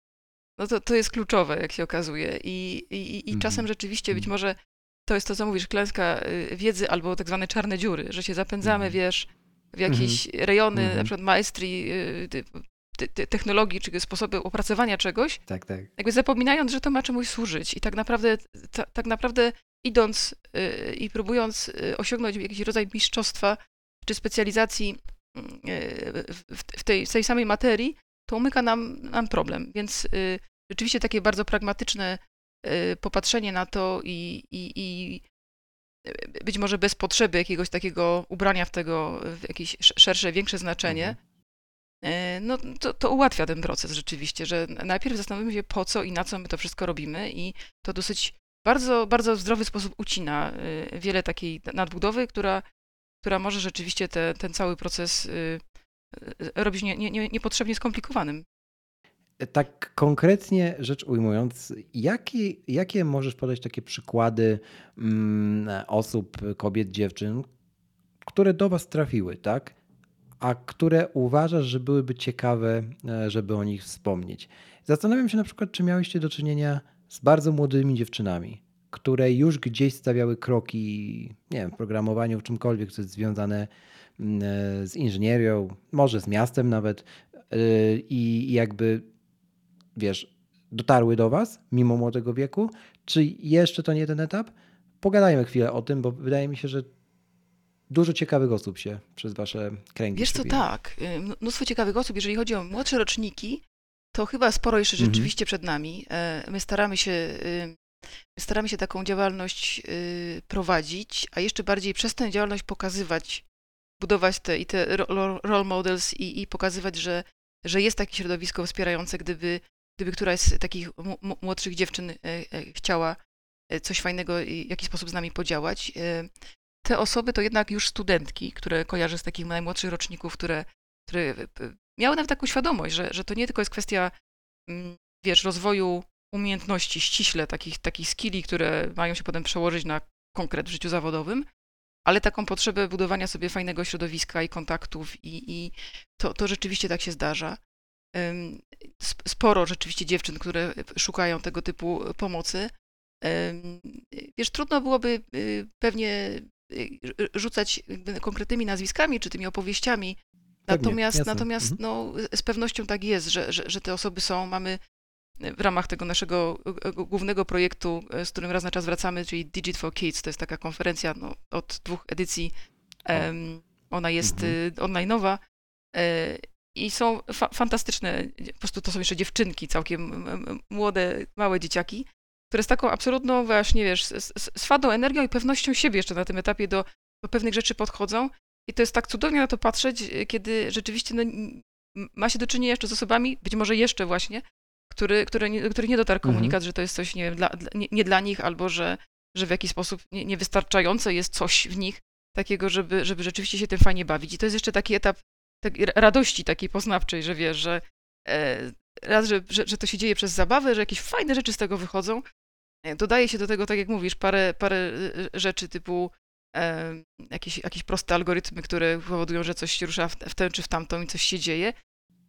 no to, to jest kluczowe, jak się okazuje. I, i, i Mhm. czasem rzeczywiście być Mhm. może to jest to, co mówisz, klęska y, wiedzy albo tak zwane czarne dziury, że się zapędzamy, Mhm. wiesz, w jakieś rejony, Mhm. na przykład maestrii, y, technologii, czy sposoby opracowania czegoś, Tak, tak. jakby zapominając, że to ma czemuś służyć i tak naprawdę, ta, tak naprawdę idąc y, i próbując y, osiągnąć jakiś rodzaj mistrzostwa czy specjalizacji y, w, w, tej, w tej samej materii, to umyka nam, nam problem. Więc rzeczywiście takie bardzo pragmatyczne popatrzenie na to i, i, i być może bez potrzeby jakiegoś takiego ubrania w tego w jakieś szersze, większe znaczenie, mhm. No to, to ułatwia ten proces rzeczywiście, że najpierw zastanowimy się po co i na co my to wszystko robimy i to dosyć bardzo, bardzo zdrowy sposób ucina wiele takiej nadbudowy, która, która może rzeczywiście te, ten cały proces robić nie, nie, niepotrzebnie skomplikowanym. Tak konkretnie rzecz ujmując, jakie, jakie możesz podać takie przykłady mm, osób, kobiet, dziewczyn, które do Was trafiły, tak? A które uważasz, że byłyby ciekawe, e, żeby o nich wspomnieć? Zastanawiam się na przykład, czy miałyście do czynienia z bardzo młodymi dziewczynami, które już gdzieś stawiały kroki, nie wiem, w programowaniu, w czymkolwiek, co jest związane mm, e, z inżynierią, może z miastem nawet, e, i jakby wiesz, dotarły do Was mimo młodego wieku? Czy jeszcze to nie ten etap? Pogadajmy chwilę o tym, bo wydaje mi się, że dużo ciekawych osób się przez Wasze kręgi Wiesz co, tak. Y, mnóstwo ciekawych osób. Jeżeli chodzi o młodsze roczniki, to chyba sporo jeszcze mhm. rzeczywiście przed nami. E, my staramy się, my staramy się taką działalność y, prowadzić, a jeszcze bardziej przez tę działalność pokazywać, budować te i te role models i, i pokazywać, że, że jest takie środowisko wspierające, gdyby gdyby któraś z takich młodszych dziewczyn e, e, chciała coś fajnego w jakiś sposób z nami podziałać. Te osoby to jednak już studentki, które kojarzę z takich najmłodszych roczników, które, które miały nawet taką świadomość, że, że to nie tylko jest kwestia, mm, wiesz, rozwoju umiejętności ściśle, takich, takich skilli, które mają się potem przełożyć na konkret w życiu zawodowym, ale taką potrzebę budowania sobie fajnego środowiska i kontaktów i, i to, to rzeczywiście tak się zdarza sporo rzeczywiście dziewczyn, które szukają tego typu pomocy. Wiesz, trudno byłoby y, pewnie rzucać konkretnymi nazwiskami czy tymi opowieściami. Natomiast, natomiast mhm. no, z pewnością tak jest, że, że, że te osoby są. Mamy w ramach tego naszego głównego projektu, e, z którym raz na czas wracamy, czyli Digit for Kids, to jest taka konferencja no, od dwóch edycji. Um, ona jest mhm. Y, online'owa e, i są fa fantastyczne, po prostu to są jeszcze dziewczynki, całkiem młode, małe dzieciaki, które z taką absolutną właśnie, wiesz, z, z fadą energią i pewnością siebie jeszcze na tym etapie do, do pewnych rzeczy podchodzą. I to jest tak cudownie na to patrzeć, kiedy rzeczywiście no, ma się do czynienia jeszcze z osobami, być może jeszcze właśnie, który, który, nie, który nie dotarł mhm. komunikat, mhm. że to jest coś nie, wiem, dla, dla, nie, nie, dla nich, albo że, że w jakiś sposób nie, niewystarczające jest coś w nich takiego, żeby, żeby rzeczywiście się tym fajnie bawić. I to jest jeszcze taki etap tak, radości takiej poznawczej, że wiesz, że e, raz, że, że, że, to się dzieje przez zabawę, że jakieś fajne rzeczy z tego wychodzą. E, dodaje się do tego, tak jak mówisz, parę, parę e, rzeczy typu e, jakieś, jakieś proste algorytmy, które powodują, że coś się rusza w, w tę czy w tamtą i coś się dzieje.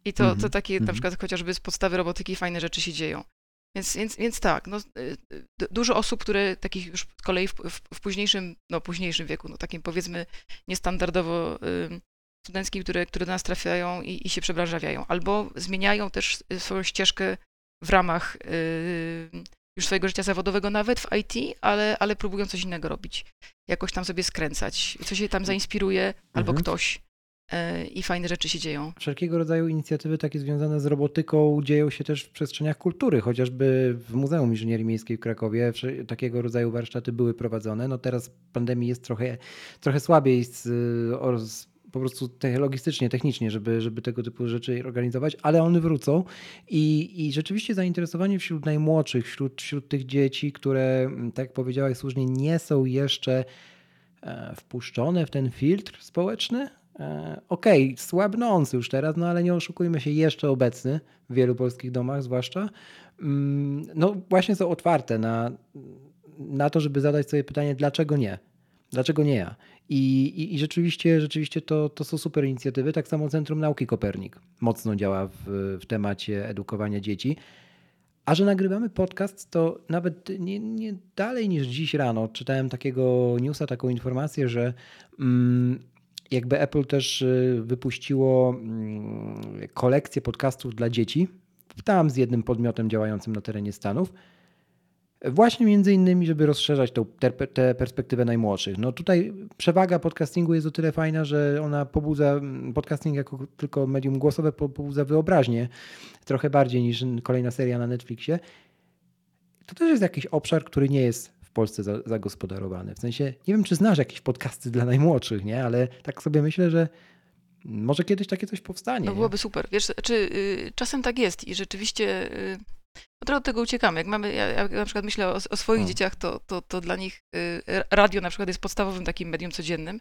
I to, to takie mm -hmm. na mhm. przykład chociażby z podstawy robotyki fajne rzeczy się dzieją. Więc, więc, więc tak, no, dużo osób, które takich już z kolei w, w, w późniejszym, no późniejszym wieku, no takim powiedzmy niestandardowo studenckim, które, które do nas trafiają i, i się przebranżawiają, albo zmieniają też swoją ścieżkę w ramach yy, już swojego życia zawodowego, nawet w IT, ale, ale próbują coś innego robić. Jakoś tam sobie skręcać, coś się tam zainspiruje, mhm. albo ktoś yy, i fajne rzeczy się dzieją. Wszelkiego rodzaju inicjatywy takie związane z robotyką dzieją się też w przestrzeniach kultury, chociażby w Muzeum Inżynierii Miejskiej w Krakowie takiego rodzaju warsztaty były prowadzone. No teraz pandemii jest trochę, trochę słabiej z, z po prostu logistycznie, technicznie, żeby, żeby tego typu rzeczy organizować, ale one wrócą i, i rzeczywiście zainteresowanie wśród najmłodszych, wśród, wśród tych dzieci, które, mm, tak jak powiedziałaś słusznie, nie są jeszcze e, wpuszczone w ten filtr społeczny. E, okej, okay, słabnący już teraz, no ale nie oszukujmy się, jeszcze obecny w wielu polskich domach zwłaszcza, mm, no właśnie są otwarte na, na to, żeby zadać sobie pytanie, dlaczego nie? Dlaczego nie ja? I, i, i rzeczywiście, rzeczywiście to, to są super inicjatywy. Tak samo Centrum Nauki Kopernik mocno działa w, w temacie edukowania dzieci. A że nagrywamy podcast, to nawet nie, nie, dalej niż dziś rano czytałem takiego newsa, taką informację, że mm, jakby Apple też y, wypuściło mm, kolekcję podcastów dla dzieci, tam z jednym podmiotem działającym na terenie Stanów. Właśnie między innymi, żeby rozszerzać tę perspektywę najmłodszych. No tutaj przewaga podcastingu jest o tyle fajna, że ona pobudza, podcasting jako tylko medium głosowe pobudza wyobraźnię trochę bardziej niż kolejna seria na Netflixie. To też jest jakiś obszar, który nie jest w Polsce za, zagospodarowane. W sensie, nie wiem, czy znasz jakieś podcasty dla najmłodszych, nie? Ale tak sobie myślę, że może kiedyś takie coś powstanie. No byłoby super. Wiesz, czy y, czasem tak jest i rzeczywiście y, no trochę od tego uciekamy. Jak mamy, ja, ja na przykład myślę o, o swoich O. dzieciach, to, to, to dla nich y, radio na przykład jest podstawowym takim medium codziennym,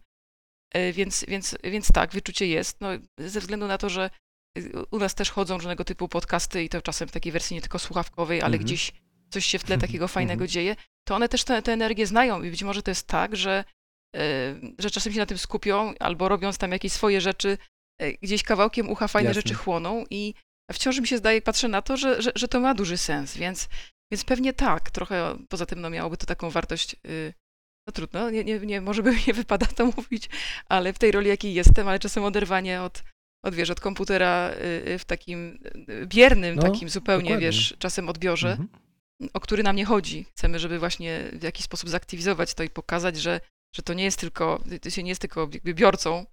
Y, więc, więc, więc tak, wyczucie jest. No, ze względu na to, że y, u nas też chodzą różnego typu podcasty i to czasem w takiej wersji nie tylko słuchawkowej, ale Mhm. gdzieś coś się w tle takiego fajnego Mhm. dzieje, to one też tę tę energię znają i być może to jest tak, że, y, że czasem się na tym skupią albo robiąc tam jakieś swoje rzeczy, y, gdzieś kawałkiem ucha fajne Jasne. rzeczy chłoną i wciąż mi się zdaje, patrzę na to, że, że, że to ma duży sens, więc, więc pewnie tak, trochę poza tym no, miałoby to taką wartość, y, no trudno, nie, nie, nie, może by nie wypada to mówić, ale w tej roli, jakiej jestem, ale czasem oderwanie od, od wiesz, od komputera y, y, w takim biernym, No, takim zupełnie, dokładnie. wiesz, czasem odbiorze, Mhm. o który nam nie chodzi. Chcemy, żeby właśnie w jakiś sposób zaktywizować to i pokazać, że, że to nie jest tylko, ty się nie jest tylko biorcą,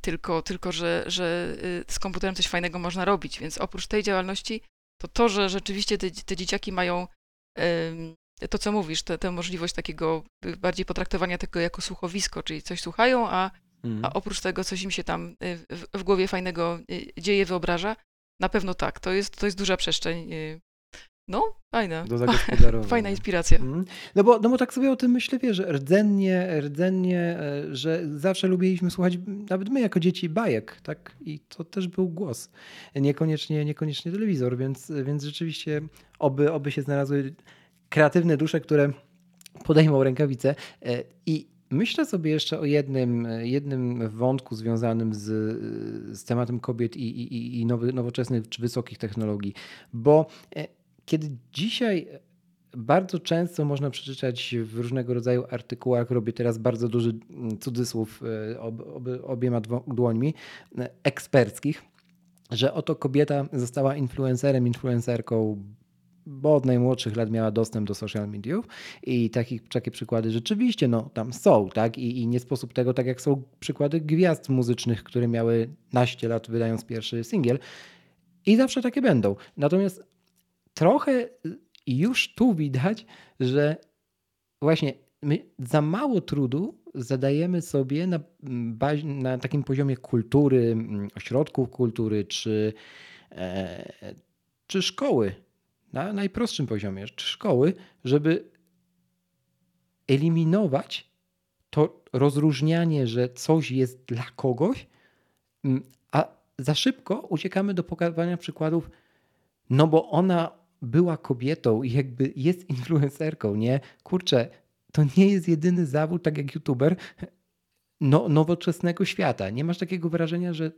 tylko, tylko że, że y, z komputerem coś fajnego można robić. Więc oprócz tej działalności, to to, że rzeczywiście te, te dzieciaki mają to, co mówisz, tę możliwość takiego y, bardziej potraktowania tego jako słuchowisko, czyli coś słuchają, a, Mhm. a oprócz tego coś im się tam y, w, w głowie fajnego dzieje, wyobraża, na pewno tak. To jest, to jest duża przestrzeń. No, fajna. Do zagospodarowania. Fajna inspiracja. Mhm. No bo, no bo tak sobie o tym myślę, wiesz, rdzennie, rdzennie, e, że zawsze lubiliśmy słuchać, nawet my jako dzieci, bajek, tak? I to też był głos. Niekoniecznie, niekoniecznie telewizor, więc, więc rzeczywiście oby, oby się znalazły kreatywne dusze, które podejmą rękawice. E, I myślę sobie jeszcze o jednym, jednym wątku związanym z, z tematem kobiet i, i, i nowy, nowoczesnych czy wysokich technologii, bo e, kiedy dzisiaj bardzo często można przeczytać w różnego rodzaju artykułach, robię teraz bardzo duży mm, cudzysłów e, ob, ob, obiema dłońmi, e, eksperckich, że oto kobieta została influencerem, influencerką, bo od najmłodszych lat miała dostęp do social mediów i takich, takie przykłady rzeczywiście no, tam są, tak? I, I nie sposób tego, tak jak są przykłady gwiazd muzycznych, które miały naście lat wydając pierwszy singiel i zawsze takie będą. Natomiast trochę już tu widać, że właśnie my za mało trudu zadajemy sobie na, na takim poziomie kultury, mm, ośrodków kultury czy, e, czy szkoły, na najprostszym poziomie, czy szkoły, żeby eliminować to rozróżnianie, że coś jest dla kogoś, mm, a za szybko uciekamy do pokazywania przykładów, no bo ona była kobietą i jakby jest influencerką, nie? Kurczę, to nie jest jedyny zawód, tak jak youtuber, no, nowoczesnego świata. Nie masz takiego wrażenia, że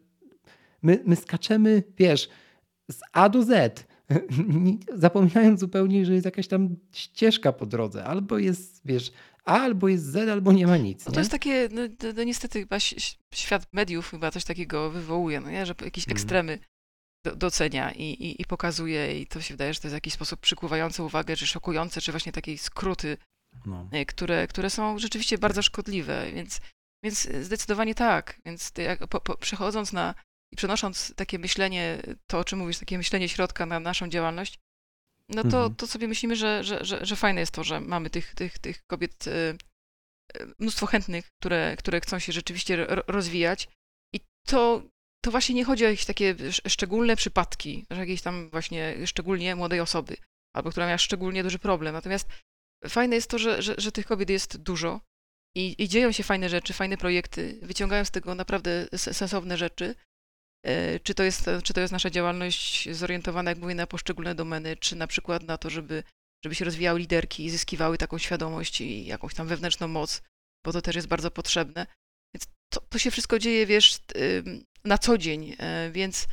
my, my skaczemy, wiesz, z A do Z, zapominając zupełnie, że jest jakaś tam ścieżka po drodze. Albo jest, wiesz, A, albo jest Z, albo nie ma nic. No to jest takie, no, no, no niestety chyba świat mediów chyba coś takiego wywołuje, no nie? że jakieś Mhm. ekstremy docenia i, i, i pokazuje i to się wydaje, że to jest w jakiś sposób przykuwające uwagę, czy szokujące, czy właśnie takie skróty, No. y, które, które są rzeczywiście bardzo szkodliwe, więc, więc zdecydowanie tak. Więc jak, po, po, przechodząc na i przenosząc takie myślenie, to o czym mówisz, takie myślenie środka na naszą działalność, no to, Mhm. to sobie myślimy, że, że, że, że fajne jest to, że mamy tych, tych, tych kobiet, y, y, mnóstwo chętnych, które, które chcą się rzeczywiście ro- rozwijać. I to, to właśnie nie chodzi o jakieś takie sz- szczególne przypadki, że jakieś tam właśnie szczególnie młodej osoby, albo która miała szczególnie duży problem. Natomiast fajne jest to, że, że, że tych kobiet jest dużo i, i dzieją się fajne rzeczy, fajne projekty, wyciągają z tego naprawdę sensowne rzeczy. E, Czy to, jest, czy to jest nasza działalność zorientowana, jak mówię, na poszczególne domeny, czy na przykład na to, żeby, żeby się rozwijały liderki i zyskiwały taką świadomość i jakąś tam wewnętrzną moc, bo to też jest bardzo potrzebne. Więc to, to się wszystko dzieje, wiesz, na co dzień, e, więc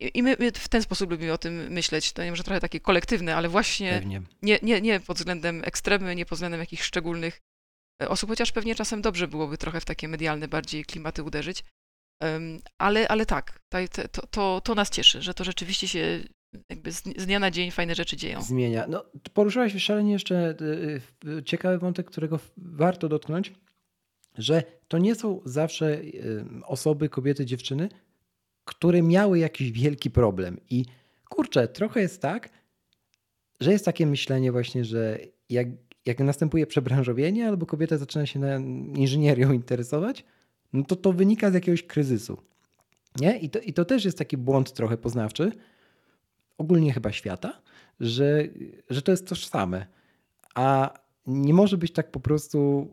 i my, my w ten sposób lubimy o tym myśleć. To nie może trochę takie kolektywne, ale właśnie Pewnie. nie, nie, nie pod względem ekstremy, nie pod względem jakichś szczególnych e, osób, chociaż pewnie czasem dobrze byłoby trochę w takie medialne bardziej klimaty uderzyć. Ale, ale tak, to, to, to nas cieszy, że to rzeczywiście się jakby z, dnia na dzień fajne rzeczy dzieją. zmienia. No, poruszyłaś szalenie jeszcze y, ciekawy wątek, którego warto dotknąć, że to nie są zawsze y, osoby, kobiety, dziewczyny, które miały jakiś wielki problem. I kurczę, trochę jest tak, że jest takie myślenie właśnie, że jak, jak następuje przebranżowienie albo kobieta zaczyna się na inżynierią interesować, no to to wynika z jakiegoś kryzysu. Nie? I to, I to też jest taki błąd trochę poznawczy, ogólnie chyba świata, że, że to jest tożsame. A nie może być tak po prostu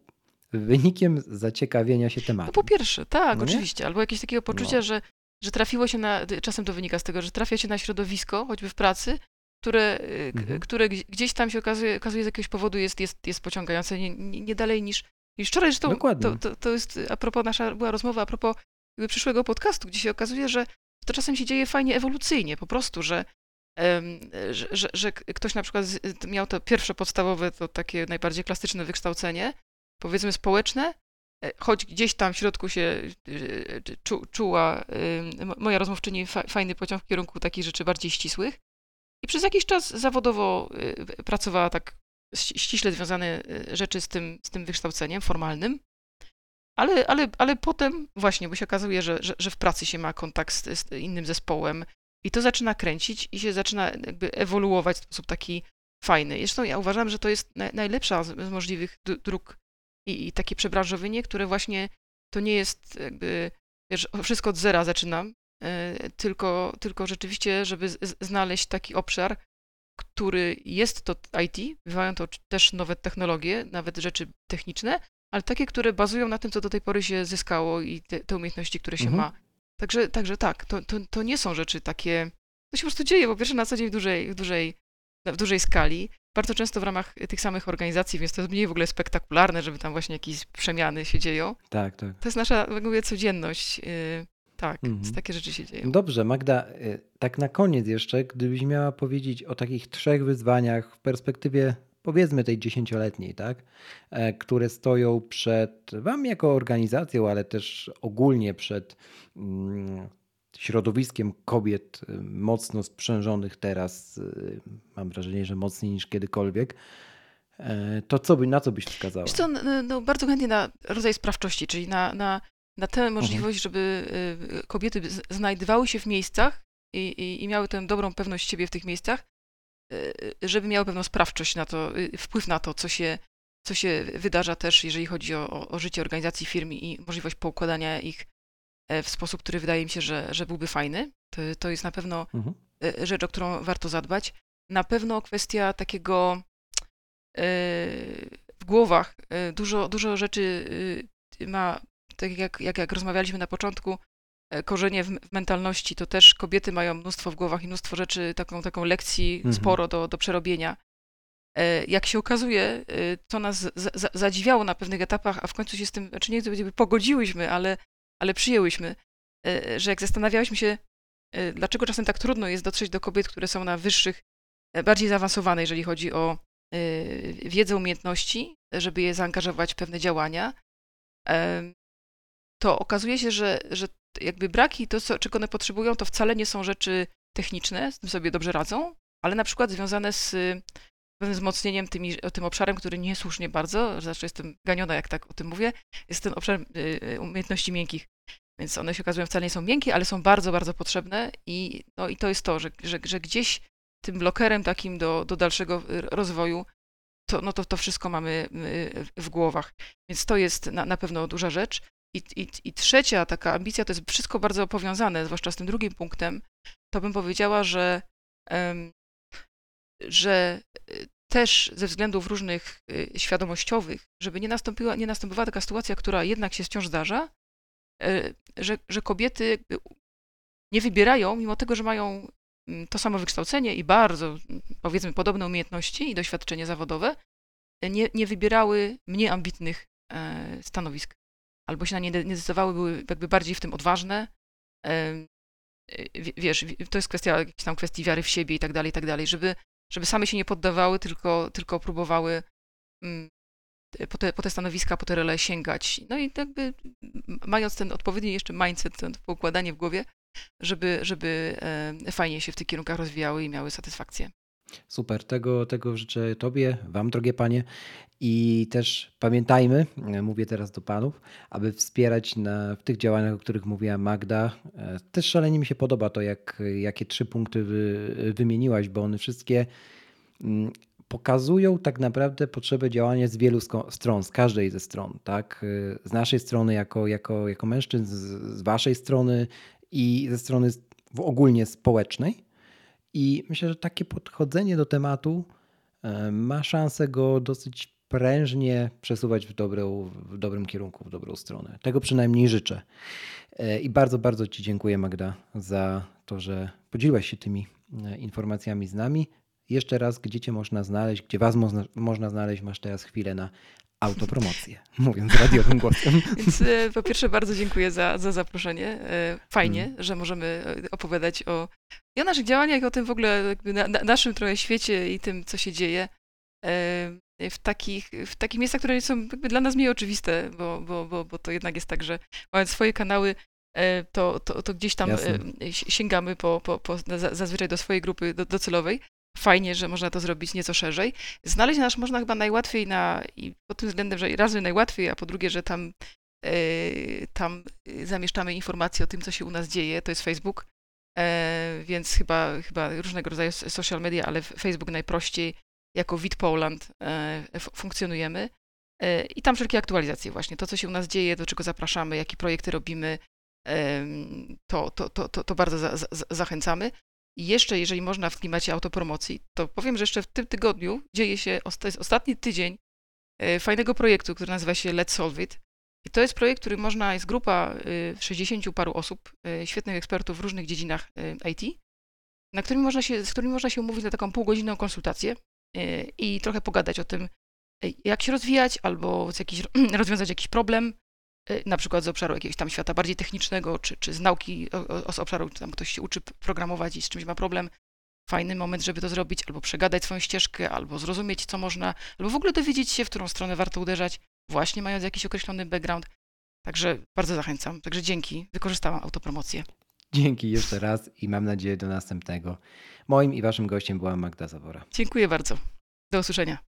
wynikiem zaciekawienia się tematem. No po pierwsze, tak, No nie? oczywiście. Albo jakieś takiego poczucia, No. że, że trafiło się na, czasem to wynika z tego, że trafia się na środowisko, choćby w pracy, które, y, Mhm. które gdzieś- tam się okazuje, okazuje z jakiegoś powodu jest, jest, jest pociągające, nie, nie, dalej niż, niż wczoraj. Zresztą Dokładnie. to, to, to jest a propos nasza była rozmowa a propos przyszłego podcastu, gdzie się okazuje, że to czasem się dzieje fajnie ewolucyjnie, po prostu, że, że, że, że ktoś na przykład miał to pierwsze podstawowe, to takie najbardziej klasyczne wykształcenie, powiedzmy społeczne, e, choć gdzieś tam w środku się e, czu, czuła e, mo- moja rozmówczyni fa, fajny pociąg w kierunku takich rzeczy bardziej ścisłych. I przez jakiś czas zawodowo pracowała tak ści- ściśle związane rzeczy z tym, z tym wykształceniem formalnym. Ale, ale, ale potem właśnie, bo się okazuje, że, że, że w pracy się ma kontakt z, z innym zespołem i to zaczyna kręcić i się zaczyna jakby ewoluować w sposób taki fajny. Zresztą ja uważam, że to jest na, najlepsza z, z możliwych dróg i, i takie przebranżowienie, które właśnie to nie jest jakby, wiesz, wszystko od zera zaczynam, e, tylko, tylko rzeczywiście, żeby znaleźć taki obszar, który jest to IT, bywają to też nowe technologie, nawet rzeczy techniczne, ale takie, które bazują na tym, co do tej pory się zyskało i te, te umiejętności, które się Mhm. ma. Także, także tak, to, to, to nie są rzeczy takie, to się po prostu dzieje, po pierwsze na co dzień w dużej, w dużej, w dużej skali, bardzo często w ramach tych samych organizacji, więc to jest mniej w ogóle spektakularne, żeby tam właśnie jakieś przemiany się dzieją. Tak, tak. To jest nasza, jak mówię, codzienność. yy, Tak, Mhm. takie rzeczy się dzieją. Dobrze, Magda, y, tak na koniec jeszcze, gdybyś miała powiedzieć o takich trzech wyzwaniach w perspektywie powiedzmy tej dziesięcioletniej, tak, e, które stoją przed Wami jako organizacją, ale też ogólnie przed mm, środowiskiem kobiet y, mocno sprzężonych teraz, y, mam wrażenie, że mocniej niż kiedykolwiek, e, to co by, na co byś wskazała? Wiesz co, no, bardzo chętnie na rodzaj sprawczości, czyli na, na, na tę możliwość, żeby y, kobiety znajdowały się w miejscach i, i, i miały tę dobrą pewność siebie w tych miejscach, y, żeby miały pewną sprawczość na to, wpływ na to, co się, co się wydarza też, jeżeli chodzi o, o, o życie organizacji firm i możliwość poukładania ich e, w sposób, który wydaje mi się, że, że byłby fajny. To, to jest na pewno Mhm. e, rzecz, o którą warto zadbać. Na pewno kwestia takiego e, w głowach. e, Dużo, dużo rzeczy e, ma, tak jak, jak, jak rozmawialiśmy na początku, e, korzenie w, w mentalności, to też kobiety mają mnóstwo w głowach i mnóstwo rzeczy, taką, taką lekcji Mhm. sporo do, do przerobienia. E, Jak się okazuje, e, co nas za, za, zadziwiało na pewnych etapach, a w końcu się z tym, znaczy nie pogodziłyśmy, ale, ale przyjęłyśmy, e, że jak zastanawiałyśmy się, e, dlaczego czasem tak trudno jest dotrzeć do kobiet, które są na wyższych, e, bardziej zaawansowane, jeżeli chodzi o wiedzę, umiejętności, żeby je zaangażować w pewne działania, to okazuje się, że, że jakby braki, to co, czego one potrzebują, to wcale nie są rzeczy techniczne, z tym sobie dobrze radzą, ale na przykład związane z pewnym wzmocnieniem tymi, tym obszarem, który niesłusznie bardzo, zawsze jestem ganiona, jak tak o tym mówię, jest ten obszar y, y, umiejętności miękkich. Więc one się okazują wcale nie są miękkie, ale są bardzo, bardzo potrzebne i, no, i to jest to, że, że, że gdzieś tym blokerem takim do, do dalszego y, rozwoju, to, no to, to wszystko mamy w głowach. Więc to jest na, na pewno duża rzecz. I, i, I trzecia taka ambicja, to jest wszystko bardzo powiązane, zwłaszcza z tym drugim punktem, to bym powiedziała, że, em, że y, też ze względów różnych y, świadomościowych, żeby nie, nastąpiła, nie następowała taka sytuacja, która jednak się wciąż zdarza, y, że, że kobiety nie wybierają, mimo tego, że mają mm, to samo wykształcenie i bardzo, mm, powiedzmy, podobne umiejętności i doświadczenie zawodowe, nie, nie wybierały mniej ambitnych e, stanowisk. Albo się na nie nie zdecydowały, były jakby bardziej w tym odważne. E, Wiesz, to jest kwestia jakiejś tam kwestii wiary w siebie i tak dalej, i tak dalej, żeby, żeby same się nie poddawały, tylko, tylko próbowały mm, po te, po te stanowiska, po te role sięgać. No i jakby mając ten odpowiedni jeszcze mindset, to poukładanie w głowie, żeby, żeby e, fajnie się w tych kierunkach rozwijały i miały satysfakcję. Super, tego, tego życzę Tobie, Wam, drogie Panie. I też pamiętajmy, e, mówię teraz do Panów, aby wspierać na, w tych działaniach, o których mówiła Magda. E, Też szalenie mi się podoba to, jak, jakie trzy punkty wy, wymieniłaś, bo one wszystkie mm, pokazują tak naprawdę potrzebę działania z wielu stron, z każdej ze stron. Tak? Y, Z naszej strony jako, jako, jako mężczyzn, z, z waszej strony i ze strony w ogólnie społecznej. I myślę, że takie podchodzenie do tematu e, ma szansę go dosyć prężnie przesuwać w, dobrą, w dobrym kierunku, w dobrą stronę. Tego przynajmniej życzę. E, I bardzo, bardzo Ci dziękuję, Magda, za to, że podzieliłaś się tymi e, informacjami z nami. Jeszcze raz, gdzie Cię można znaleźć, gdzie Was można, znaleźć, masz teraz chwilę na autopromocję, mówiąc radiowym głosem. Więc e, po pierwsze bardzo dziękuję za, za zaproszenie. E, Fajnie, że możemy e, opowiadać o, i o naszych działaniach, i o tym w ogóle jakby na, na naszym trochę świecie i tym, co się dzieje w takich, w takich miejscach, które są jakby dla nas mniej oczywiste, bo, bo, bo, bo to jednak jest tak, że mając swoje kanały, to, to, to gdzieś tam Jasne. si- sięgamy po, po, po, za- zazwyczaj do swojej grupy do, docelowej. Fajnie, że można to zrobić nieco szerzej. Znaleźć nas można chyba najłatwiej na, i pod tym względem, że raz, że najłatwiej, a po drugie, że tam, e, tam e, zamieszczamy informacje o tym, co się u nas dzieje, to jest Facebook, e, więc chyba, chyba różnego rodzaju social media, ale Facebook najprościej, jako Wit Poland funkcjonujemy. I tam wszelkie aktualizacje właśnie, to, co się u nas dzieje, do czego zapraszamy, jakie projekty robimy, to, to, to, to bardzo za, za, zachęcamy. I jeszcze, jeżeli można w klimacie autopromocji, to powiem, że jeszcze w tym tygodniu dzieje się, to jest ostatni tydzień e, fajnego projektu, który nazywa się Let's Solve It. I to jest projekt, który można, jest grupa y, 60 paru osób, y, świetnych ekspertów w różnych dziedzinach IT, na którym można się, z którymi można się umówić na taką półgodzinną konsultację i trochę pogadać o tym, jak się rozwijać, albo jakiś, rozwiązać jakiś problem, na przykład z obszaru jakiegoś tam świata bardziej technicznego, czy, czy z nauki, o, o, z obszaru, czy tam ktoś się uczy programować i z czymś ma problem. Fajny moment, żeby to zrobić, albo przegadać swoją ścieżkę, albo zrozumieć, co można, albo w ogóle dowiedzieć się, w którą stronę warto uderzać, właśnie mając jakiś określony background. Także bardzo zachęcam. Także dzięki. Wykorzystałam autopromocję. Dzięki jeszcze raz i mam nadzieję do następnego. Moim i Waszym gościem była Magda Zawora. Dziękuję bardzo. Do usłyszenia.